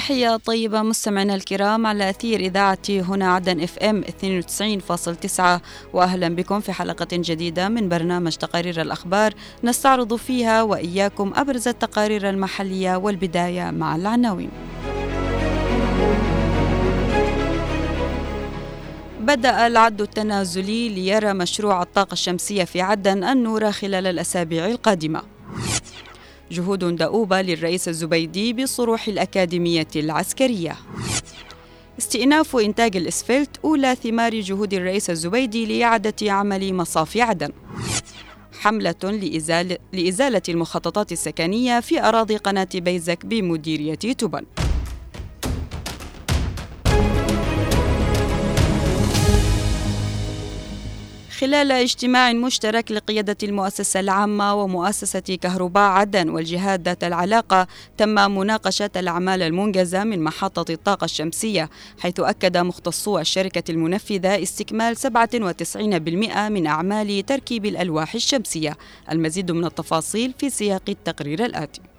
تحية طيبة مستمعينا الكرام على أثير إذاعة هنا عدن إف إم 92.9 وأهلا بكم في حلقة جديدة من برنامج تقارير الأخبار نستعرض فيها وإياكم أبرز التقارير المحلية والبداية مع العناوين. بدأ العد التنازلي ليرى مشروع الطاقة الشمسية في عدن النور خلال الأسابيع القادمة. جهود دؤوبة للرئيس الزبيدي بصروح الأكاديمية العسكرية. استئناف إنتاج الإسفلت أولى ثمار جهود الرئيس الزبيدي لإعادة عمل مصاف عدن. حملة لإزالة, لإزالة المخططات السكنية في أراضي قناة بيزك بمديرية تبن خلال اجتماع مشترك لقيادة المؤسسة العامة ومؤسسة كهرباء عدن والجهات ذات العلاقة تم مناقشة الأعمال المنجزة من محطة الطاقة الشمسية حيث أكد مختصو الشركة المنفذة استكمال 97% من أعمال تركيب الألواح الشمسية. المزيد من التفاصيل في سياق التقرير الآتي.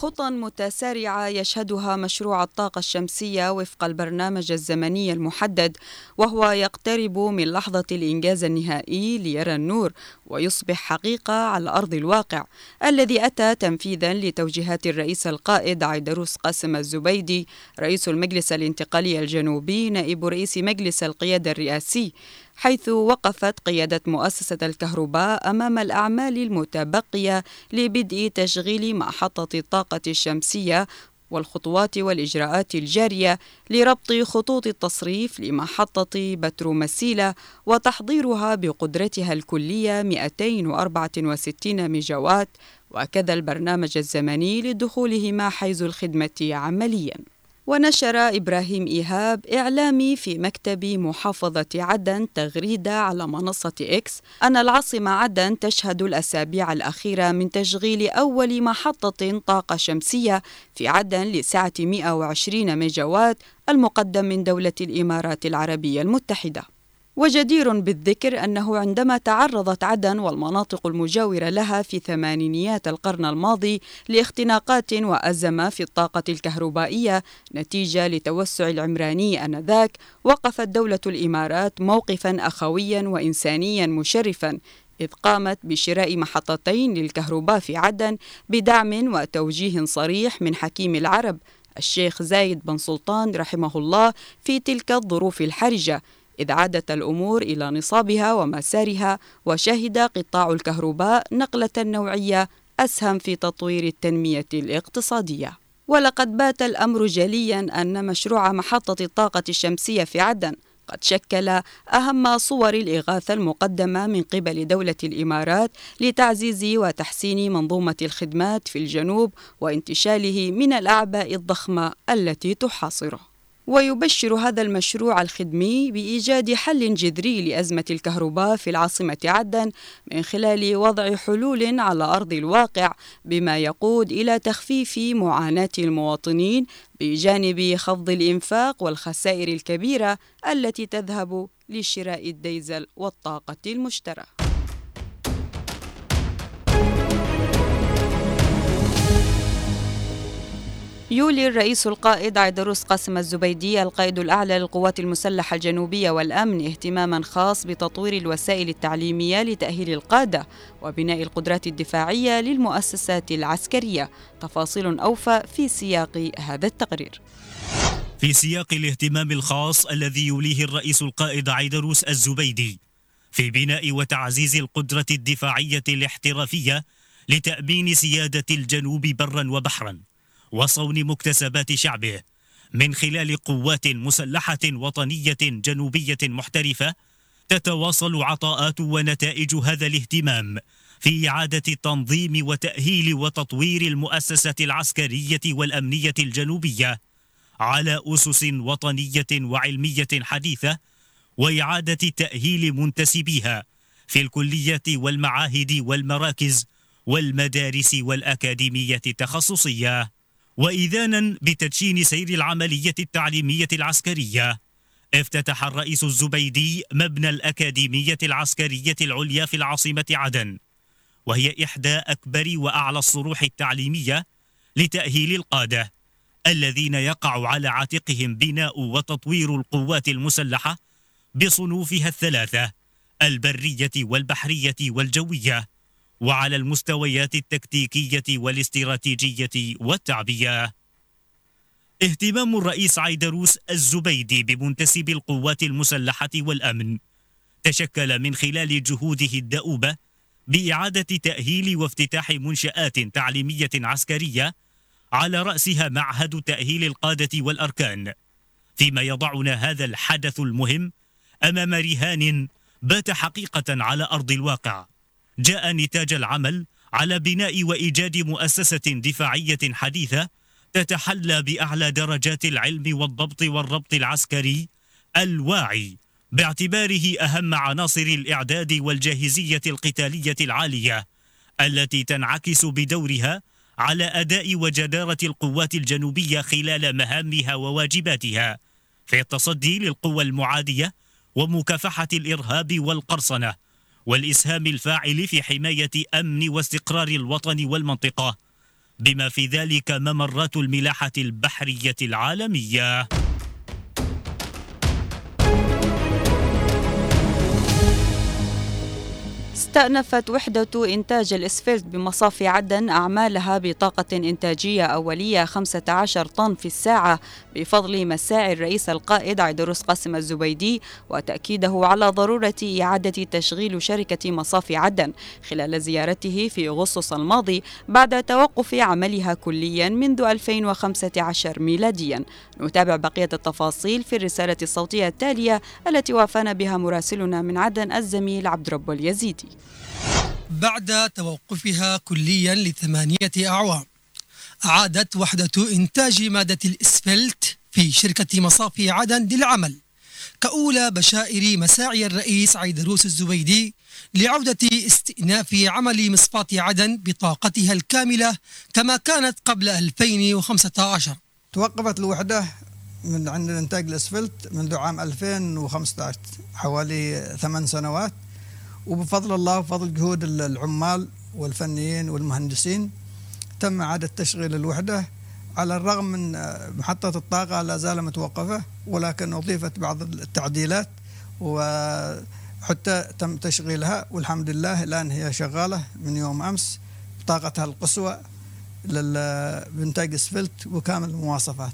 خطى متسارعة يشهدها مشروع الطاقة الشمسية وفق البرنامج الزمني المحدد وهو يقترب من لحظة الإنجاز النهائي ليرى النور ويصبح حقيقة على أرض الواقع الذي أتى تنفيذا لتوجيهات الرئيس القائد عيدروس قاسم الزبيدي رئيس المجلس الانتقالي الجنوبي نائب رئيس مجلس القيادة الرئاسي. حيث وقفت قيادة مؤسسة الكهرباء أمام الأعمال المتبقية لبدء تشغيل محطة الطاقة الشمسية والخطوات والإجراءات الجارية لربط خطوط التصريف لمحطة بترومسيلة وتحضيرها بقدرتها الكلية 264 ميجاوات وكذا البرنامج الزمني لدخولهما حيز الخدمة عملياً. ونشر إبراهيم إيهاب إعلامي في مكتب محافظة عدن تغريدة على منصة إكس أن العاصمة عدن تشهد الأسابيع الأخيرة من تشغيل أول محطة طاقة شمسية في عدن لسعة 120 ميجاوات المقدم من دولة الإمارات العربية المتحدة. وجدير بالذكر أنه عندما تعرضت عدن والمناطق المجاورة لها في ثمانينيات القرن الماضي لاختناقات وأزمة في الطاقة الكهربائية نتيجة لتوسع العمراني آنذاك وقفت دولة الإمارات موقفا أخويا وإنسانيا مشرفا إذ قامت بشراء محطتين للكهرباء في عدن بدعم وتوجيه صريح من حكيم العرب الشيخ زايد بن سلطان رحمه الله في تلك الظروف الحرجة. إذ عادت الأمور إلى نصابها ومسارها وشهد قطاع الكهرباء نقلة نوعية أسهم في تطوير التنمية الاقتصادية. ولقد بات الأمر جليا أن مشروع محطة الطاقة الشمسية في عدن قد شكل أهم صور الإغاثة المقدمة من قبل دولة الإمارات لتعزيز وتحسين منظومة الخدمات في الجنوب وانتشاله من الأعباء الضخمة التي تحاصره. ويبشر هذا المشروع الخدمي بإيجاد حل جذري لأزمة الكهرباء في العاصمة عدن من خلال وضع حلول على أرض الواقع بما يقود إلى تخفيف معاناة المواطنين بجانب خفض الإنفاق والخسائر الكبيرة التي تذهب لشراء الديزل والطاقة المشتركة يولي الرئيس القائد عيدروس قاسم الزبيدي القائد الأعلى للقوات المسلحة الجنوبية والأمن اهتماما خاص بتطوير الوسائل التعليمية لتأهيل القادة وبناء القدرات الدفاعية للمؤسسات العسكرية. تفاصيل أوفى في سياق هذا التقرير. في سياق الاهتمام الخاص الذي يوليه الرئيس القائد عيدروس الزبيدي في بناء وتعزيز القدرة الدفاعية الاحترافية لتأمين سيادة الجنوب برا وبحرا. وصون مكتسبات شعبه من خلال قوات مسلحة وطنية جنوبية محترفة تتواصل عطاءات ونتائج هذا الاهتمام في إعادة تنظيم وتأهيل وتطوير المؤسسة العسكرية والأمنية الجنوبية على أسس وطنية وعلمية حديثة وإعادة تأهيل منتسبيها في الكليات والمعاهد والمراكز والمدارس والأكاديمية التخصصية. وإذانا بتدشين سير العملية التعليمية العسكرية. افتتح الرئيس الزبيدي مبنى الأكاديمية العسكرية العليا في العاصمة عدن. وهي إحدى أكبر وأعلى الصروح التعليمية لتأهيل القادة الذين يقع على عاتقهم بناء وتطوير القوات المسلحة بصنوفها الثلاثة البرية والبحرية والجوية. وعلى المستويات التكتيكية والاستراتيجية والتعبية. اهتمام الرئيس عيدروس الزبيدي بمنتسب القوات المسلحة والأمن تشكل من خلال جهوده الدؤوبة بإعادة تأهيل وافتتاح منشآت تعليمية عسكرية على رأسها معهد تأهيل القادة والأركان. فيما يضعنا هذا الحدث المهم أمام رهان بات حقيقة على أرض الواقع. جاء نتاج العمل على بناء وإيجاد مؤسسة دفاعية حديثة تتحلى بأعلى درجات العلم والضبط والربط العسكري الواعي باعتباره أهم عناصر الإعداد والجاهزية القتالية العالية التي تنعكس بدورها على أداء وجدارة القوات الجنوبية خلال مهامها وواجباتها في التصدي للقوى المعادية ومكافحة الإرهاب والقرصنة. والإسهام الفاعل في حماية أمن واستقرار الوطن والمنطقة بما في ذلك ممرات الملاحة البحرية العالمية. استأنفت وحدة إنتاج الإسفلت بمصافي عدن أعمالها بطاقة إنتاجية أولية 15 طن في الساعة بفضل مساعي الرئيس القائد عيدروس قاسم الزبيدي وتأكيده على ضرورة إعادة تشغيل شركة مصافي عدن خلال زيارته في أغسطس الماضي بعد توقف عملها كليا منذ 2015 ميلاديا. نتابع بقية التفاصيل في الرسالة الصوتية التالية التي وافانا بها مراسلنا من عدن الزميل عبد رب اليزيدي. بعد توقفها كليا لثمانية أعوام أعادت وحدة إنتاج مادة الإسفلت في شركة مصافي عدن للعمل كأولى بشائر مساعي الرئيس عيدروس الزبيدي لعودة استئناف عمل مصفاة عدن بطاقتها الكاملة كما كانت قبل 2015 توقفت الوحدة من عند إنتاج الأسفلت منذ عام 2015 حوالي ثمان سنوات. وبفضل الله وفضل جهود العمال والفنيين والمهندسين تم إعادة تشغيل الوحدة. على الرغم من محطة الطاقة لا زال متوقفة ولكن أضيفت بعض التعديلات وحتى تم تشغيلها. والحمد لله الآن هي شغالة من يوم أمس. بطاقتها القصوى لإنتاج اسفلت وكامل المواصفات.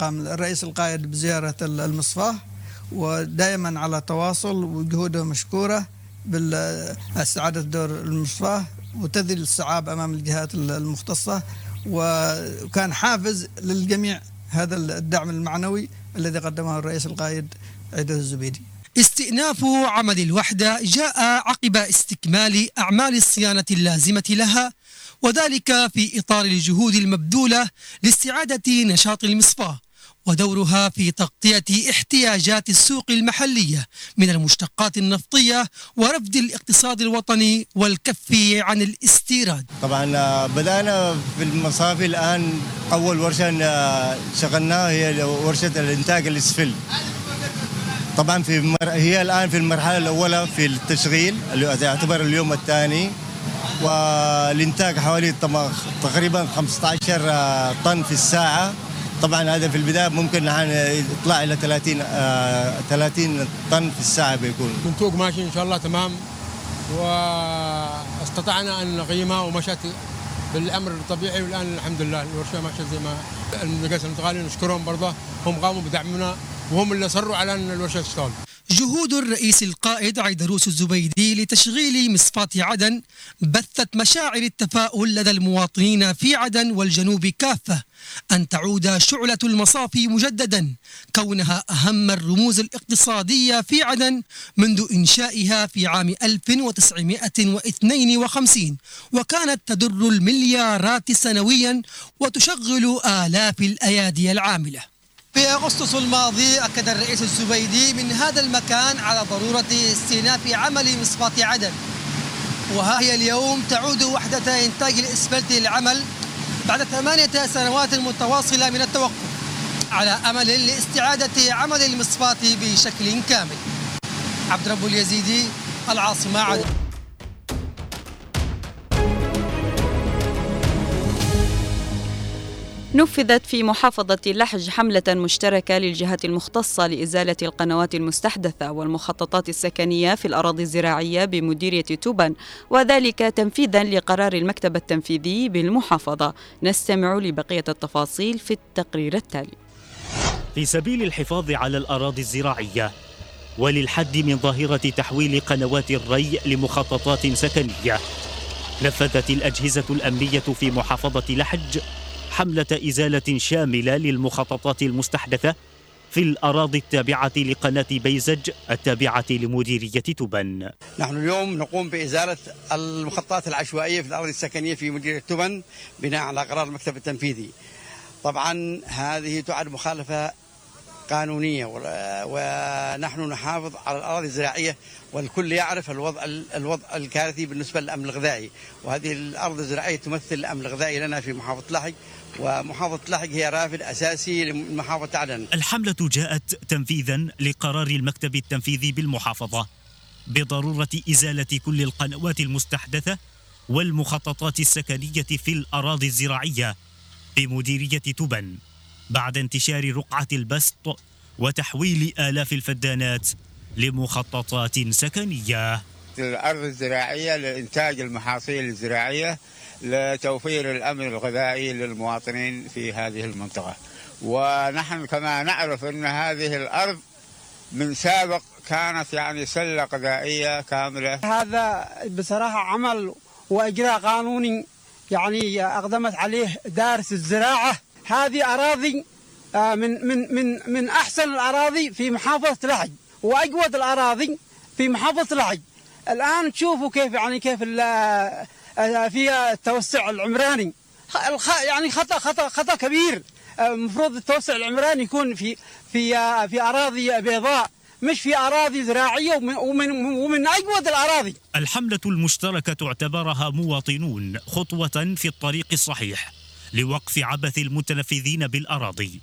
قام الرئيس القائد بزيارة المصفاة ودائما على تواصل وجهوده مشكورة باستعادة دور المصفاة وتذل الصعاب أمام الجهات المختصة. وكان حافز للجميع هذا الدعم المعنوي الذي قدمه الرئيس القائد عيد الزبيدي. استئناف عمل الوحدة جاء عقب استكمال أعمال الصيانة اللازمة لها وذلك في إطار الجهود المبذولة لاستعادة نشاط المصفاة ودورها في تغطية احتياجات السوق المحلية من المشتقات النفطية ورفد الاقتصاد الوطني والكف عن الاستيراد طبعا آه، بدأنا في المصافي الآن أول ورشة آه، شغلناها هي ورشة الإنتاج الإسفل طبعا في. هي الآن في المرحلة الأولى في التشغيل اللي يعتبر اليوم الثاني والإنتاج حوالي تقريبا 15 آه، طن في الساعة. طبعا هذا في البداية ممكن يطلع إلى 30 آه 30 طن في الساعة بيكون. السوق ماشي إن شاء الله تمام. واستطعنا أن نقيمها ومشت بالأمر الطبيعي والآن الحمد لله الورشة ماشية زي ما المقاس المتغالي نشكرهم برضه. هم قاموا بدعمنا وهم اللي صروا على أن الورشة تشتغل. جهود الرئيس القائد عيدروس الزبيدي لتشغيل مصفاة عدن بثت مشاعر التفاؤل لدى المواطنين في عدن والجنوب كافة أن تعود شعلة المصافي مجددا كونها أهم الرموز الاقتصادية في عدن منذ إنشائها في عام 1952 وكانت تدر المليارات سنويا وتشغل آلاف الأيادي العاملة. في أغسطس الماضي أكد الرئيس الزبيدي من هذا المكان على ضرورة استئناف عمل مصفاة عدن. وها هي اليوم تعود وحدة إنتاج الإسفلت للعمل بعد ثمانية سنوات متواصلة من التوقف على أمل لاستعادة عمل المصفاة بشكل كامل. عبد رب اليزيدي العاصمة عدن. نفذت في محافظة لحج حملة مشتركة للجهات المختصة لإزالة القنوات المستحدثة والمخططات السكنية في الأراضي الزراعية بمديرية توبن وذلك تنفيذا لقرار المكتب التنفيذي بالمحافظة. نستمع لبقية التفاصيل في التقرير التالي. في سبيل الحفاظ على الأراضي الزراعية وللحد من ظاهرة تحويل قنوات الري لمخططات سكنية نفذت الأجهزة الأمنية في محافظة لحج حملة إزالة شاملة للمخططات المستحدثة في الأراضي التابعة لقناة بيزج التابعة لمديرية تبن نحن اليوم نقوم بإزالة المخططات العشوائية في الأراضي السكنية في مديرية تبن بناء على قرار المكتب التنفيذي. طبعا هذه تعد مخالفة قانونية ونحن نحافظ على الأراضي الزراعية والكل يعرف الوضع الوضع الكارثي بالنسبة للأمن الغذائي. وهذه الأرض الزراعية تمثل الأمن الغذائي لنا في محافظة لحج ومحافظة لحج هي رافد أساسي لمحافظة عدن. الحملة جاءت تنفيذا لقرار المكتب التنفيذي بالمحافظة بضرورة إزالة كل القنوات المستحدثة والمخططات السكنية في الأراضي الزراعية بمديرية تبن بعد انتشار رقعة البسط وتحويل آلاف الفدانات لمخططات سكنية. الأرض الزراعية لإنتاج المحاصيل الزراعية لتوفير الأمن الغذائي للمواطنين في هذه المنطقة. ونحن كما نعرف أن هذه الأرض من سابق كانت يعني سلة غذائية كاملة. هذا بصراحة عمل وإجراء قانوني يعني أقدمت عليه دارس الزراعة. هذه أراضي آه، من من من من أحسن الأراضي في محافظة لحج وأجود الأراضي في محافظة لحج. الآن تشوفوا كيف يعني كيف فيها التوسع العمراني. يعني خطأ خطأ خطأ كبير. المفروض التوسع العمراني يكون في في آه، في أراضي بيضاء مش في أراضي زراعية ومن, ومن, ومن أجود الأراضي. الحملة المشتركة تعتبرها مواطنون خطوة في الطريق الصحيح لوقف عبث المتنفذين بالأراضي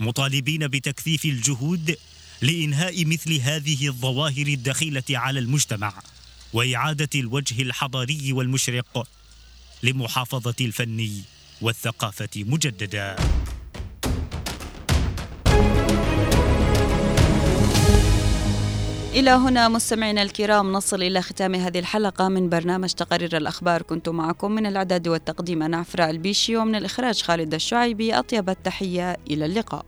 مطالبين بتكثيف الجهود لإنهاء مثل هذه الظواهر الدخيلة على المجتمع. وإعادة الوجه الحضاري والمشرق لمحافظة الفن والثقافة مجددا. إلى هنا مستمعينا الكرام نصل إلى ختام هذه الحلقة من برنامج تقارير الأخبار. كنت معكم من الإعداد والتقديم أنا عفراء البيشي ومن الإخراج خالد الشعيبي. أطيب التحية إلى اللقاء.